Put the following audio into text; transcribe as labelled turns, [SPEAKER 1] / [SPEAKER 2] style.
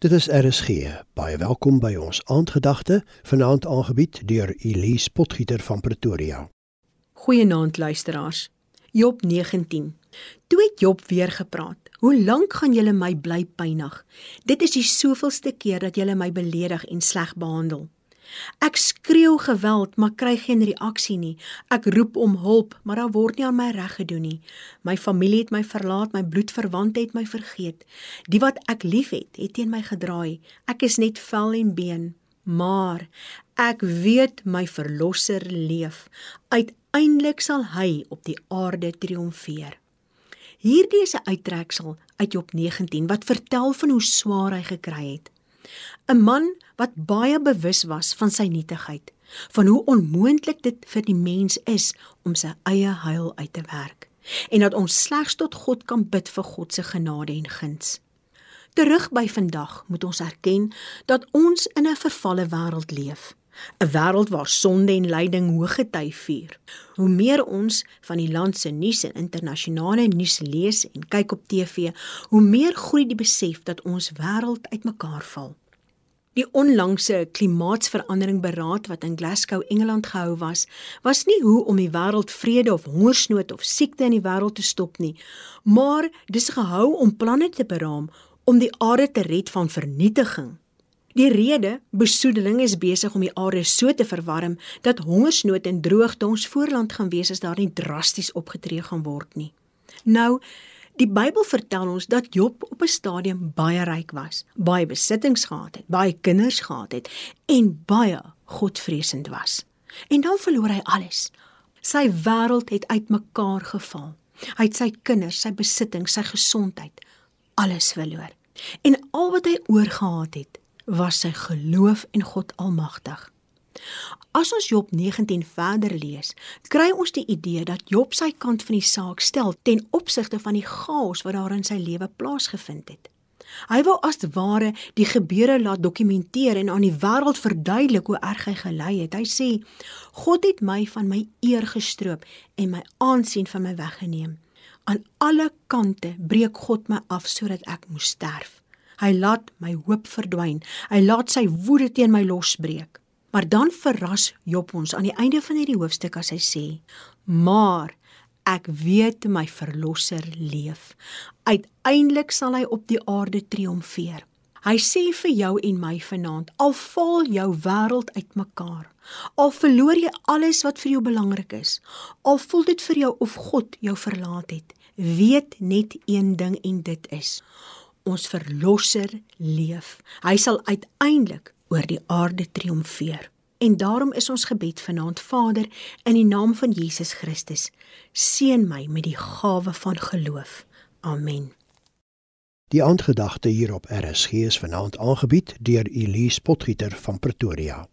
[SPEAKER 1] Dit is RSG. Baie welkom by ons aandgedagte, vanaand aangebied deur Elise Potgieter van Pretoria.
[SPEAKER 2] Goeienaand luisteraars. Job 19. Toe het Job weer gepraat. Hoe lank gaan julle my bly pynig? Dit is die soveelste keer dat julle my beledig en sleg behandel. Ek skreeu geweld, maar kry geen reaksie nie. Ek roep om hulp, maar daar word nie aan my reg gedoen nie. My familie het my verlaat, my bloedverwante het my vergeet. Die wat ek liefhet, het teen my gedraai. Ek is net vel en been, maar ek weet my verlosser leef. Uiteindelik sal hy op die aarde triomfeer. Hierdie is 'n uittreksel uit Job 19 wat vertel van hoe swaar hy gekry het. 'n Man wat baie bewus was van sy nietigheid, van hoe onmoontlik dit vir die mens is om sy eie heil uit te werk en dat ons slegs tot God kan bid vir God se genade en guns. Terug by vandag moet ons erken dat ons in 'n vervalle wêreld leef. 'n Wêreld waar sonde en lyding hoë gety vier. Hoe meer ons van die land se nuus en internasionale nuus lees en kyk op TV, hoe meer groei die besef dat ons wêreld uitmekaar val. Die onlangse klimaatsverandering beraad wat in Glasgow, Engeland gehou was, was nie hoe om die wêreld vrede of hongersnood of siekte in die wêreld te stop nie, maar dis gehou om planne te beraam om die aarde te red van vernietiging. Die rede, besoedeling is besig om die aarde so te verwarm dat hongersnood en droogte ons voorland gaan wees as daar nie drasties opgetree gaan word nie. Nou, Die Bybel vertel ons dat Job op 'n stadium baie ryk was, baie besittings gehad het, baie kinders gehad het en baie godvreesend was. En dan verloor hy alles. Sy wêreld het uitmekaar geval. Hy het sy kinders, sy besittings, sy gesondheid, alles verloor. En al wat hy oorgehad het, was sy geloof in God Almagtig. As ons Job 19 verder lees, kry ons die idee dat Job sy kant van die saak stel ten opsigte van die chaos wat daar in sy lewe plaasgevind het. Hy wou as ware die gebeure laat dokumenteer en aan die wêreld verduidelik hoe erg hy gely het. Hy sê: "God het my van my eer gestroop en my aansien van my weggeneem. Aan alle kante breek God my af sodat ek moes sterf. Hy laat my hoop verdwyn. Hy laat sy woede teen my losbreek." Maar dan verras Job ons aan die einde van hierdie hoofstuk as hy sê: "Maar ek weet my verlosser leef. Uiteindelik sal hy op die aarde triomfeer." Hy sê vir jou en my vanaand: "Al val jou wêreld uitmekaar, al verloor jy alles wat vir jou belangrik is, al voel dit vir jou of God jou verlaat het, weet net een ding en dit is: ons verlosser leef. Hy sal uiteindelik oor die aarde triomfeer. En daarom is ons gebed vanaand Vader in die naam van Jesus Christus seën my met die gawe van geloof. Amen.
[SPEAKER 1] Die aandgedagte hier op RSG is vanaand aangebied deur Elise Potgieter van Pretoria.